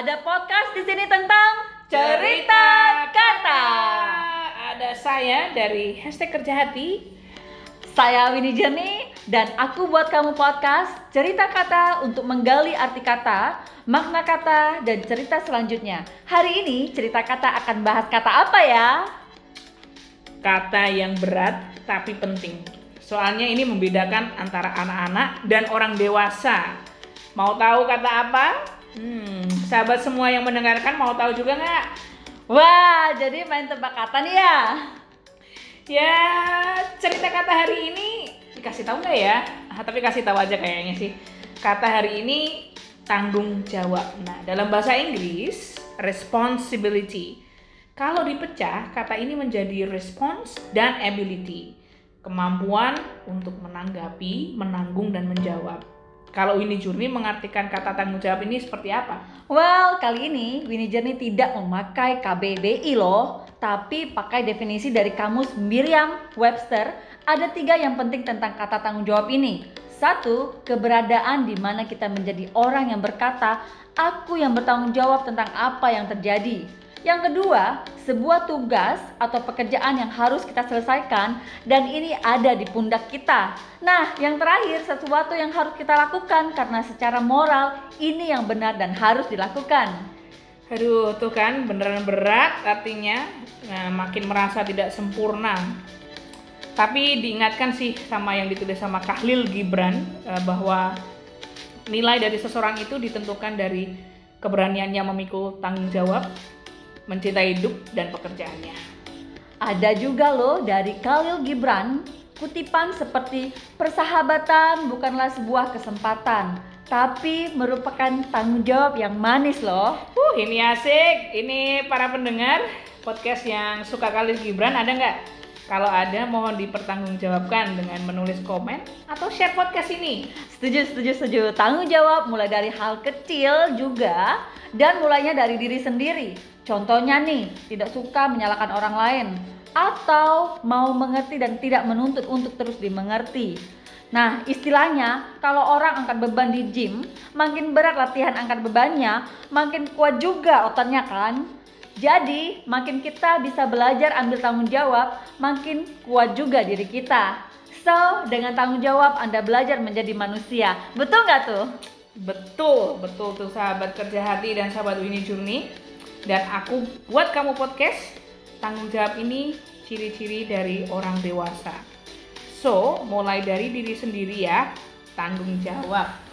Ada podcast di sini tentang cerita kata. Ada saya dari hashtag kerja hati. Saya Winnie Jenny dan aku buat kamu podcast cerita kata untuk menggali arti kata, makna kata, dan cerita selanjutnya. Hari ini cerita kata akan bahas kata apa ya? Kata yang berat tapi penting. Soalnya ini membedakan antara anak-anak dan orang dewasa. Mau tahu kata apa? Hmm, sahabat semua yang mendengarkan mau tahu juga nggak? Wah, jadi main tebak kata nih ya? Ya, cerita kata hari ini dikasih tahu nggak ya? Ah, tapi kasih tahu aja kayaknya sih. Kata hari ini tanggung jawab. Nah, dalam bahasa Inggris, responsibility. Kalau dipecah, kata ini menjadi response dan ability. Kemampuan untuk menanggapi, menanggung, dan menjawab. Kalau Winnie Journey mengartikan kata tanggung jawab ini seperti apa? Well, kali ini Winnie Journey tidak memakai KBBI loh, tapi pakai definisi dari kamus Miriam Webster. Ada tiga yang penting tentang kata tanggung jawab ini. Satu, keberadaan di mana kita menjadi orang yang berkata, aku yang bertanggung jawab tentang apa yang terjadi. Yang kedua, sebuah tugas atau pekerjaan yang harus kita selesaikan dan ini ada di pundak kita. Nah, yang terakhir, sesuatu yang harus kita lakukan karena secara moral ini yang benar dan harus dilakukan. Aduh, tuh kan beneran berat artinya nah, makin merasa tidak sempurna. Tapi diingatkan sih sama yang ditulis sama Kahlil Gibran eh, bahwa nilai dari seseorang itu ditentukan dari keberaniannya memikul tanggung jawab, mencintai hidup dan pekerjaannya. Ada juga loh dari Khalil Gibran kutipan seperti persahabatan bukanlah sebuah kesempatan tapi merupakan tanggung jawab yang manis loh. Uh, ini asik. Ini para pendengar podcast yang suka Khalil Gibran ada nggak? Kalau ada mohon dipertanggungjawabkan dengan menulis komen atau share podcast ini. Setuju, setuju, setuju. Tanggung jawab mulai dari hal kecil juga dan mulainya dari diri sendiri. Contohnya nih, tidak suka menyalahkan orang lain atau mau mengerti dan tidak menuntut untuk terus dimengerti. Nah, istilahnya kalau orang angkat beban di gym, makin berat latihan angkat bebannya, makin kuat juga ototnya kan? Jadi, makin kita bisa belajar ambil tanggung jawab, makin kuat juga diri kita. So, dengan tanggung jawab Anda belajar menjadi manusia. Betul nggak tuh? Betul, betul tuh sahabat kerja hati dan sahabat Winnie Journey. Dan aku buat kamu podcast, tanggung jawab ini ciri-ciri dari orang dewasa. So, mulai dari diri sendiri ya, tanggung jawab.